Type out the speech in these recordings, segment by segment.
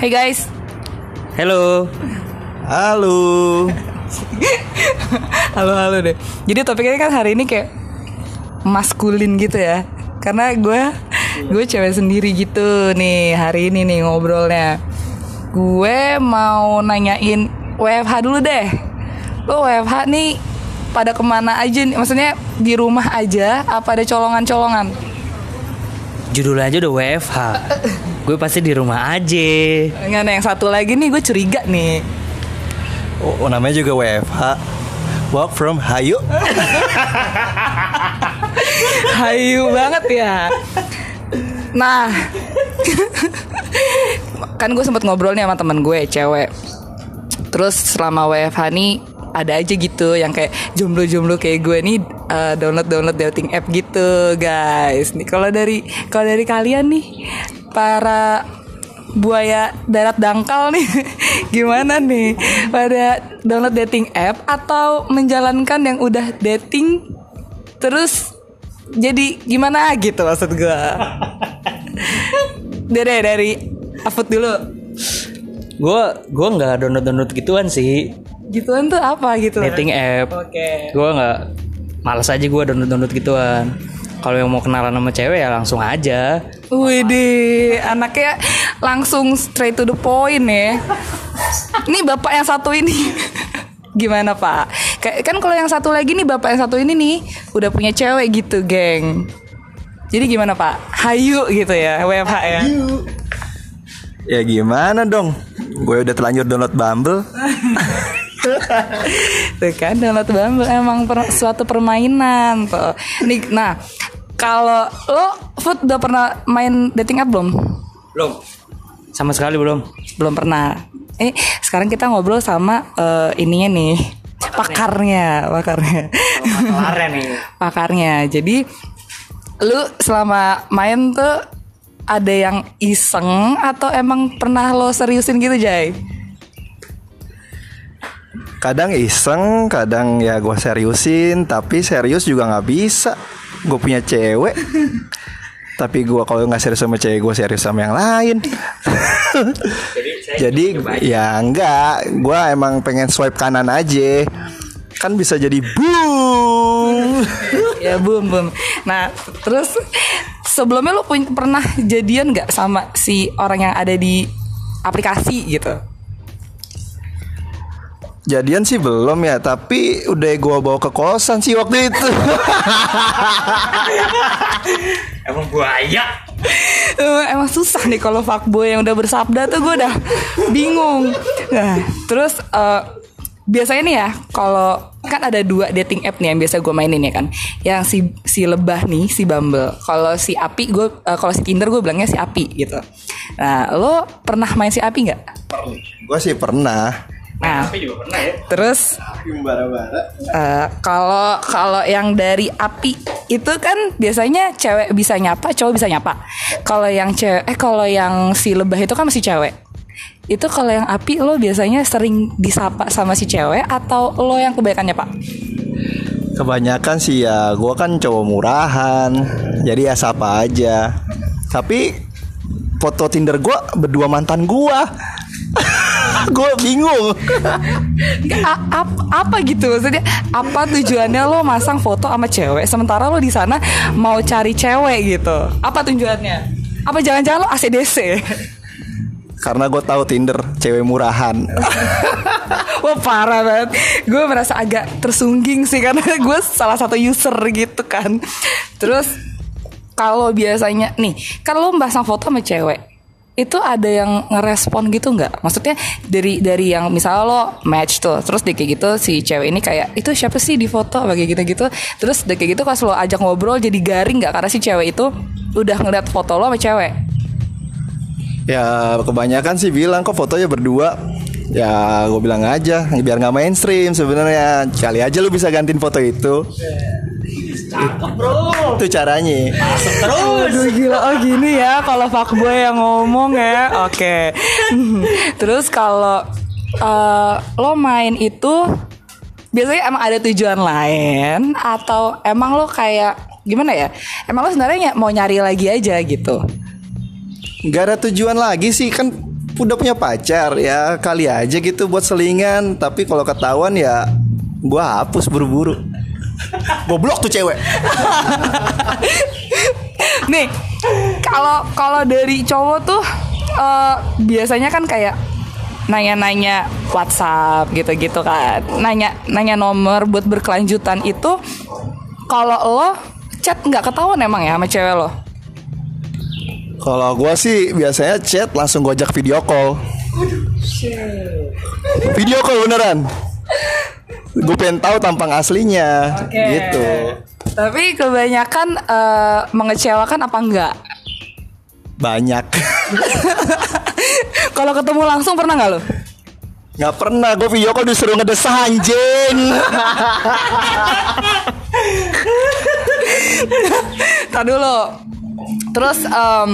Hey guys, Halo. Halo. halo halo deh. Jadi topiknya kan hari ini kayak maskulin gitu ya. Karena gue gue cewek sendiri gitu nih hari ini nih ngobrolnya. Gue mau nanyain WFH dulu deh. Lo WFH nih pada ke mana aja nih? Maksudnya di rumah aja apa ada colongan-colongan? Judul aja udah WFH. gue pasti di rumah aja. Enggak ada yang satu lagi nih gue curiga nih. Oh, namanya juga WFH. Work from Hayu. Hayu banget ya. Nah, kan gue sempet ngobrol nih sama temen gue cewek. Terus selama WFH nih ada aja gitu yang kayak jomblo-jomblo kayak gue nih uh, download-download dating app gitu guys. Nih kalau dari kalau dari kalian nih para buaya darat dangkal nih gimana nih pada download dating app atau menjalankan yang udah dating terus jadi gimana gitu maksud gue dari dari Afut dulu Gue gue nggak download download gituan sih. gituan tuh apa gitu Dating app. oke Gue nggak males aja gue download download gituan. Kalau yang mau kenalan sama cewek ya langsung aja. Widih, anaknya langsung straight to the point ya. Ini bapak yang satu ini gimana pak? Kan kalau yang satu lagi nih bapak yang satu ini nih udah punya cewek gitu, geng. Jadi gimana pak? Hayu gitu ya, WFH ya. Ya gimana dong? Gue udah terlanjur download Bumble. Tuh kan download Bumble emang per- suatu permainan tuh. Nih, nah kalau lo Food udah pernah main dating app belum? Belum. Sama sekali belum. Belum pernah. Eh, sekarang kita ngobrol sama eh, ininya nih, pakarnya, pakarnya. Kemarin nih. pakarnya. Jadi lu selama main tuh ada yang iseng atau emang pernah lo seriusin gitu, Jay? Kadang iseng, kadang ya gue seriusin, tapi serius juga nggak bisa. Gue punya cewek. tapi gue kalau nggak serius sama cewek gue serius sama yang lain. jadi ya enggak, gue emang pengen swipe kanan aja. Kan bisa jadi boom. ya boom boom. Nah terus sebelumnya lo punya, pernah jadian nggak sama si orang yang ada di aplikasi gitu? Jadian sih belum ya, tapi udah gue bawa ke kosan sih waktu itu. Emang buaya. Eh, emang susah nih kalau fuckboy yang udah bersabda tuh gue udah bingung. Nah terus eh, biasanya nih ya kalau kan ada dua dating app nih yang biasa gue mainin ya kan. Yang si si lebah nih si Bumble. Kalau si Api gue eh, kalau si Tinder gue bilangnya si Api gitu. Nah lo pernah main si Api nggak? gue sih pernah. Nah juga pernah ya. terus Bara-bara. Eh, kalau kalau yang dari api itu kan biasanya cewek bisa nyapa, cowok bisa nyapa. Kalau yang cewek eh kalau yang si lebah itu kan masih cewek. Itu kalau yang api lo biasanya sering disapa sama si cewek atau lo yang kebanyakannya, Pak? Kebanyakan sih ya gue kan cowok murahan Jadi ya sapa aja Tapi foto Tinder gue berdua mantan gue Gue bingung Nggak, a- ap- apa gitu maksudnya? Apa tujuannya lo masang foto sama cewek sementara lo di sana mau cari cewek gitu? Apa tujuannya? Apa jangan-jangan lo ACDC? Karena gue tahu Tinder cewek murahan Wah parah banget Gue merasa agak tersungging sih Karena gue salah satu user gitu kan Terus Kalau biasanya Nih Kan lo pasang foto sama cewek itu ada yang ngerespon gitu nggak? Maksudnya dari dari yang misalnya lo match tuh, terus dia kayak gitu si cewek ini kayak itu siapa sih di foto kayak gitu gitu, terus dia kayak gitu pas lo ajak ngobrol jadi garing nggak? Karena si cewek itu udah ngeliat foto lo sama cewek. Ya kebanyakan sih bilang kok fotonya berdua Ya gue bilang aja biar nggak mainstream sebenarnya Kali aja lu bisa gantiin foto itu Itu caranya Aduh gila oh gini ya kalau fuckboy yang ngomong ya. Oke. Terus kalau eh, lo main itu biasanya emang ada tujuan lain atau emang lo kayak gimana ya? Emang lo sebenarnya ny- mau nyari lagi aja gitu. Gak ada tujuan lagi sih kan udah punya pacar ya kali aja gitu buat selingan tapi kalau ketahuan ya gua hapus buru-buru goblok tuh cewek Nih, kalau kalau dari cowok tuh eh, biasanya kan kayak nanya-nanya WhatsApp gitu-gitu kan. Nanya nanya nomor buat berkelanjutan itu kalau lo chat nggak ketahuan emang ya sama cewek lo? kalau gua sih biasanya chat langsung gua ajak video call video call beneran gue pengen tahu tampang aslinya gitu Tapi kebanyakan eh, mengecewakan apa enggak? banyak Kalau ketemu langsung pernah nggak lo? nggak pernah gue video call disuruh ngedesah anjing Tadi dulu. Terus em,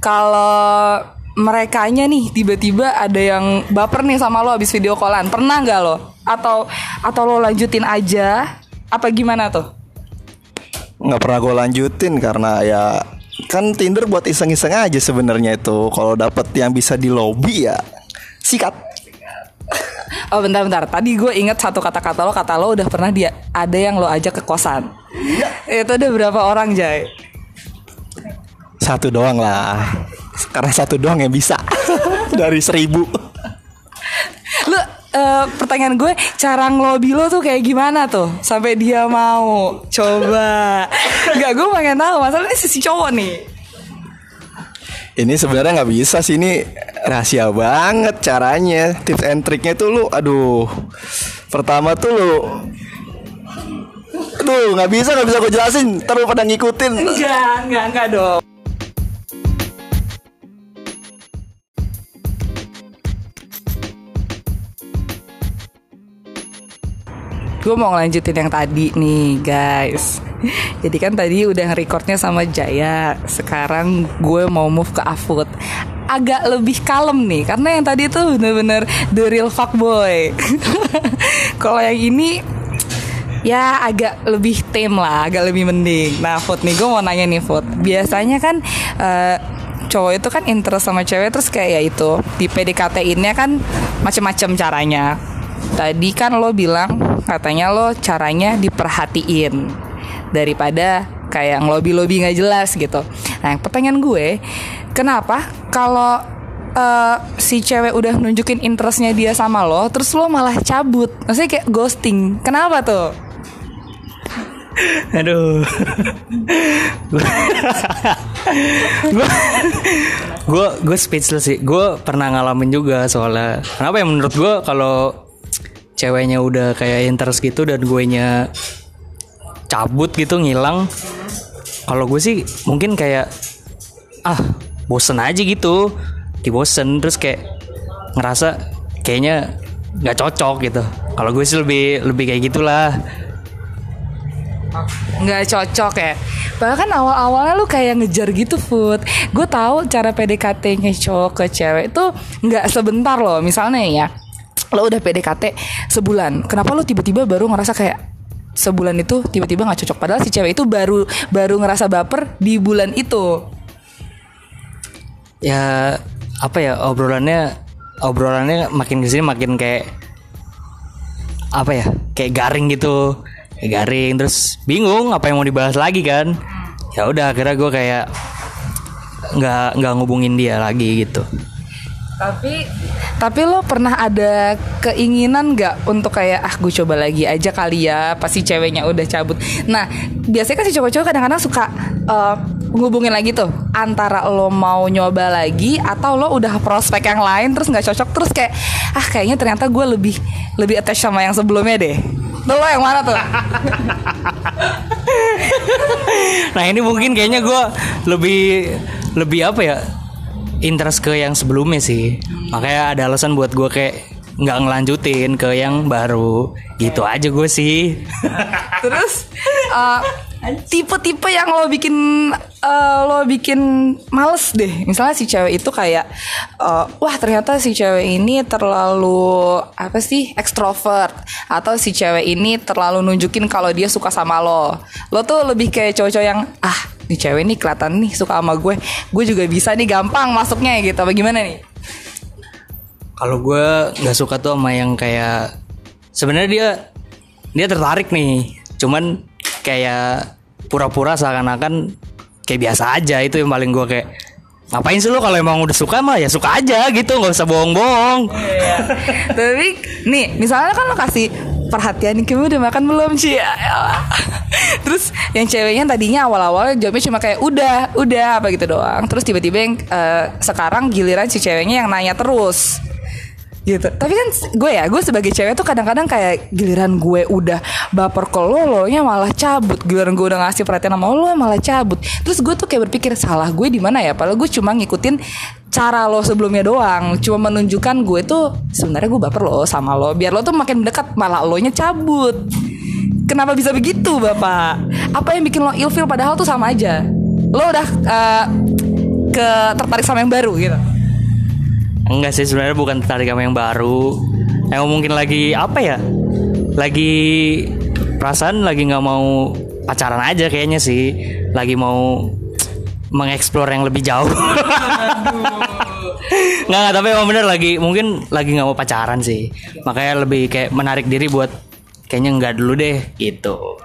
kalau merekanya nih tiba-tiba ada yang baper nih sama lo abis video callan, pernah nggak lo? Atau atau lo lanjutin aja? Apa gimana tuh? nggak pernah gue lanjutin karena ya kan Tinder buat iseng-iseng aja sebenarnya itu kalau dapet yang bisa di lobby ya sikat Oh bentar-bentar, tadi gue inget satu kata-kata lo, kata lo udah pernah dia ada yang lo ajak ke kosan. Itu ada berapa orang Jay? satu doang lah karena satu doang yang bisa. Dari seribu. Lu eh, pertanyaan gue cara ngelobi lo tuh kayak gimana tuh? Sampai dia mau. Coba? Gak gue pengen tahu. Masalahnya si cowok nih. Ini sebenarnya nggak bisa sih. Ini rahasia banget caranya. Tips and triknya tuh lu aduh. Pertama tuh lu. Aduh nggak bisa nggak bisa gue jelasin. Terus pada ngikutin. Enggak, enggak, enggak dong. Gue mau ngelanjutin yang tadi nih guys Jadi kan tadi udah recordnya sama Jaya Sekarang gue mau move ke Afut Agak lebih kalem nih Karena yang tadi tuh bener-bener the real fuckboy Kalau yang ini ya agak lebih tame lah, agak lebih mending. Nah, Food nih, gue mau nanya nih, Food. Biasanya kan eh, cowok itu kan interest sama cewek terus kayak ya itu di PDKT-innya kan macem-macem caranya. Tadi kan lo bilang katanya lo caranya diperhatiin daripada kayak ngelobi-lobi nggak jelas gitu. Nah, pertanyaan gue, kenapa kalau eh, si cewek udah nunjukin interestnya dia sama lo, terus lo malah cabut, maksudnya kayak ghosting, kenapa tuh? Aduh. gue gue speechless sih. Gue pernah ngalamin juga soalnya. Kenapa ya menurut gue kalau ceweknya udah kayak interest gitu dan gue nya cabut gitu ngilang. Kalau gue sih mungkin kayak ah bosen aja gitu. Dibosen terus kayak ngerasa kayaknya nggak cocok gitu. Kalau gue sih lebih lebih kayak gitulah. nggak cocok ya bahkan awal-awalnya lu kayak ngejar gitu food gue tahu cara PDKT-nya cowok ke cewek itu nggak sebentar loh misalnya ya lo udah PDKT sebulan. Kenapa lu tiba-tiba baru ngerasa kayak sebulan itu tiba-tiba nggak cocok? Padahal si cewek itu baru baru ngerasa baper di bulan itu. Ya apa ya obrolannya obrolannya makin ke sini makin kayak apa ya kayak garing gitu. Kayak garing terus bingung apa yang mau dibahas lagi kan. Ya udah akhirnya gue kayak nggak nggak ngubungin dia lagi gitu. Tapi tapi lo pernah ada keinginan nggak untuk kayak ah gue coba lagi aja kali ya pasti ceweknya udah cabut. Nah biasanya kan si cowok-cowok kadang-kadang suka eh, ngubungin lagi tuh antara lo mau nyoba lagi atau lo udah prospek yang lain terus nggak cocok terus kayak ah kayaknya ternyata gue lebih lebih attach sama yang sebelumnya deh. Tuh lo yang mana tuh? nah ini mungkin kayaknya gue lebih lebih apa ya interest ke yang sebelumnya sih makanya ada alasan buat gue kayak nggak ngelanjutin ke yang baru gitu aja gue sih Terus uh, tipe-tipe yang lo bikin uh, lo bikin males deh. Misalnya si cewek itu kayak uh, wah ternyata si cewek ini terlalu apa sih ekstrovert atau si cewek ini terlalu nunjukin kalau dia suka sama lo. Lo tuh lebih kayak cowok-cowok yang ah nih cewek nih kelihatan nih suka sama gue. Gue juga bisa nih gampang masuknya gitu. Bagaimana nih? Kalau gue nggak suka tuh sama yang kayak sebenarnya dia dia tertarik nih, cuman kayak pura-pura seakan-akan kayak biasa aja itu yang paling gue kayak ngapain sih lo kalau emang udah suka mah ya suka aja gitu nggak usah bohong-bohong. Tapi nih, misalnya kan lo kasih perhatian kamu udah makan belum sih? Terus yang ceweknya tadinya awal-awal jawabnya cuma kayak udah, udah apa gitu doang. Terus tiba-tiba yang eh, sekarang giliran si ceweknya yang nanya terus gitu. Tapi kan gue ya, gue sebagai cewek tuh kadang-kadang kayak giliran gue udah baper ke lo, lo nya malah cabut. Giliran gue udah ngasih perhatian sama lo malah cabut. Terus gue tuh kayak berpikir salah gue di mana ya? Padahal gue cuma ngikutin cara lo sebelumnya doang. Cuma menunjukkan gue tuh sebenarnya gue baper lo sama lo. Biar lo tuh makin dekat malah lo nya cabut. Kenapa bisa begitu bapak? Apa yang bikin lo ilfil padahal tuh sama aja. Lo udah eh, ke tertarik sama yang baru gitu. Enggak sih sebenarnya bukan tertarik sama yang baru. Emang mungkin lagi apa ya? Lagi perasaan lagi nggak mau pacaran aja kayaknya sih. Lagi mau mengeksplor yang lebih jauh. nggak nggak tapi emang bener lagi mungkin lagi nggak mau pacaran sih. Makanya lebih kayak menarik diri buat kayaknya nggak dulu deh gitu.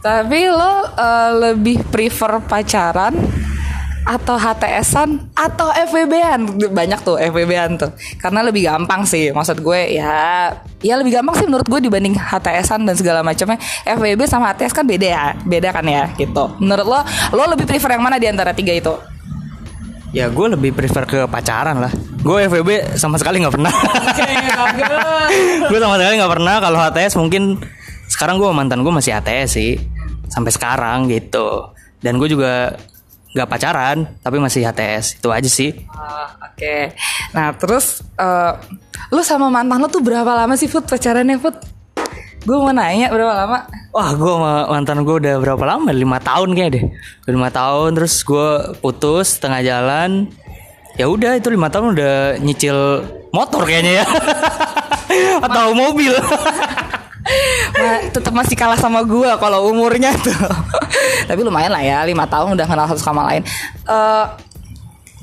Tapi lo eh, lebih prefer pacaran atau HTSan atau FWB-an banyak tuh FWB-an tuh karena lebih gampang sih maksud gue ya ya lebih gampang sih menurut gue dibanding HTSan dan segala macamnya FWB sama HTS kan beda ya beda kan ya gitu menurut lo lo lebih prefer yang mana di antara tiga itu Ya gue lebih prefer ke pacaran lah. Gue FWB sama sekali nggak pernah. gue sama sekali nggak pernah. Kalau HTS mungkin sekarang gue mantan gue masih HTS sih sampai sekarang gitu. Dan gue juga nggak pacaran tapi masih HTS itu aja sih. Ah, Oke, nah terus eh, lo sama mantan lo tuh berapa lama sih Food pacarannya Food? Gue mau nanya berapa lama? Wah gue sama mantan gue udah berapa lama? Lima tahun kayak deh. Lima tahun terus gue putus tengah jalan. Ya udah itu lima tahun udah nyicil motor kayaknya ya. Atau mobil. Tetap masih kalah sama gua kalau umurnya tuh. Tapi lumayan lah ya, lima tahun udah kenal satu sama lain. Eh,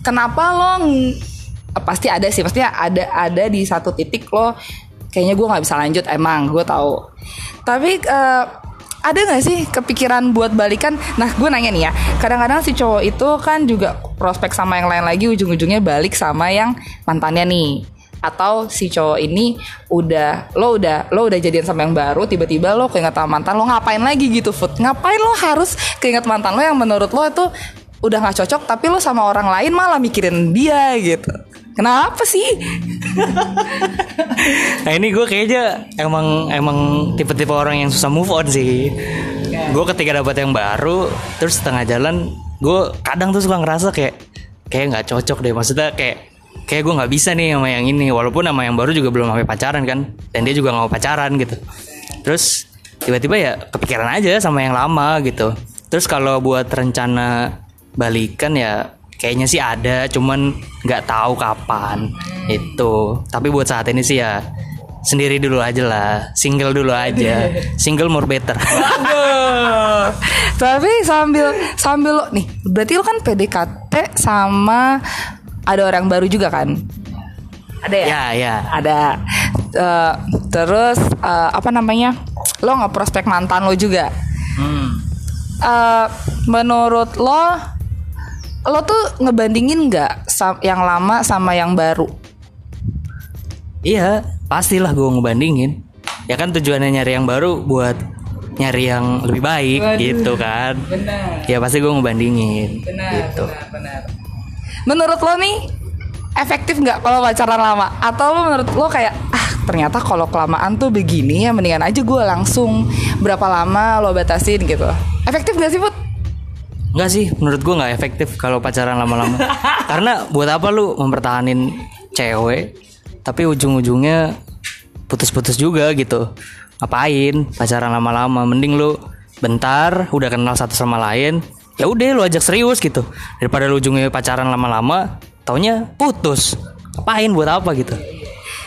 kenapa lo eh, pasti ada sih, pasti ada ada di satu titik lo kayaknya gua nggak bisa lanjut emang gue tahu. Tapi eh, ada nggak sih kepikiran buat balikan? Nah, gue nanya nih ya. Kadang-kadang si cowok itu kan juga prospek sama yang lain lagi, ujung-ujungnya balik sama yang mantannya nih atau si cowok ini udah lo udah lo udah jadian sama yang baru tiba-tiba lo keinget sama mantan lo ngapain lagi gitu food ngapain lo harus keinget mantan lo yang menurut lo itu udah nggak cocok tapi lo sama orang lain malah mikirin dia gitu kenapa sih Nah ini gue kayaknya emang emang tipe-tipe orang yang susah move on sih. Gue ketika dapat yang baru, terus setengah jalan, gue kadang tuh suka ngerasa kayak kayak nggak cocok deh. Maksudnya kayak kayak gue nggak bisa nih sama yang ini. Walaupun sama yang baru juga belum sampai pacaran kan, dan dia juga nggak mau pacaran gitu. Terus tiba-tiba ya kepikiran aja sama yang lama gitu. Terus kalau buat rencana balikan ya kayaknya sih ada, cuman nggak tahu kapan itu. Tapi buat saat ini sih ya sendiri dulu aja lah, single dulu aja, single more better. Tapi sambil sambil lo nih berarti lo kan PDKT sama ada orang baru juga kan ada ya ya ya. ada Eh, terus eh, apa namanya lo nggak prospek mantan lo juga Hmm. Eh, menurut lo lo tuh ngebandingin nggak yang lama sama yang baru Iya, pastilah gue ngebandingin. Ya kan tujuannya nyari yang baru buat nyari yang lebih baik gitu kan. benar Ya pasti gue ngebandingin gitu. benar menurut lo nih efektif nggak kalau pacaran lama atau lo menurut lo kayak ah ternyata kalau kelamaan tuh begini ya mendingan aja gue langsung berapa lama lo batasin gitu efektif gak sih Put? Enggak sih, menurut gue nggak efektif kalau pacaran lama-lama. Karena buat apa lu mempertahanin cewek, tapi ujung-ujungnya putus-putus juga gitu. Ngapain pacaran lama-lama? Mending lu bentar, udah kenal satu sama lain, ya udah lu ajak serius gitu. Daripada lu ujungnya pacaran lama-lama, taunya putus. Ngapain buat apa gitu?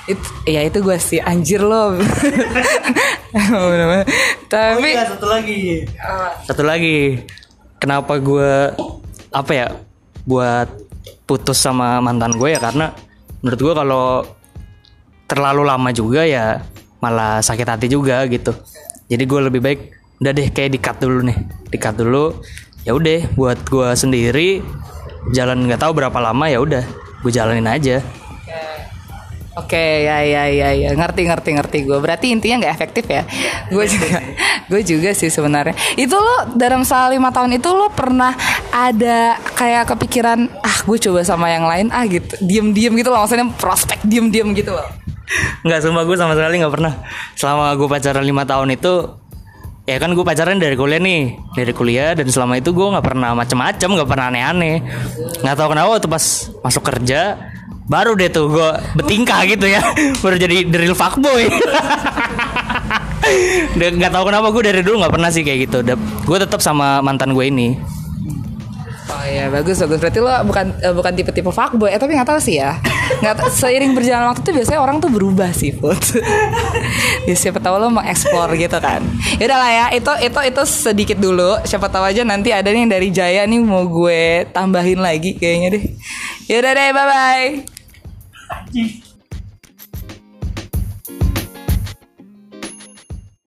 It, ya itu gue sih anjir lo tapi satu lagi. Satu lagi. Kenapa gue apa ya buat putus sama mantan gue ya karena menurut gue kalau terlalu lama juga ya malah sakit hati juga gitu jadi gue lebih baik udah deh kayak di cut dulu nih di cut dulu ya udah buat gue sendiri jalan nggak tahu berapa lama ya udah gue jalanin aja. Oke ya ya ya ya. Ngerti ngerti ngerti gue berarti intinya nggak efektif ya? Gue juga gue juga sih sebenarnya. Itu lo dalam selama lima tahun itu lo pernah ada kayak kepikiran ah gue coba sama yang lain ah gitu. Diem diem gitu loh maksudnya prospek diem diem gitu loh. Nggak sumpah gue sama sekali nggak pernah. Selama gue pacaran lima tahun itu ya kan gue pacaran dari kuliah nih. Dari kuliah dan selama itu gue nggak pernah macem-macem nggak pernah aneh-aneh. Nggak tahu kenapa waktu pas masuk kerja baru deh tuh gue bertingkah gitu ya. Baru jadi real fuckboy. Nggak tahu kenapa gue dari dulu nggak pernah sih kayak gitu. Gue tetap sama mantan gue ini Oh iya bagus bagus. Berarti lo bukan eh, bukan tipe-tipe fuckboy. Eh tapi nggak tahu sih ya. Nggak seiring berjalan waktu tuh biasanya orang tuh berubah sih Put. Ya, siapa tahu lo mau explore gitu kan. Ya lah ya itu itu itu sedikit dulu. Siapa tahu aja nanti ada nih dari Jaya nih mau gue tambahin lagi kayaknya deh. Ya udah deh bye bye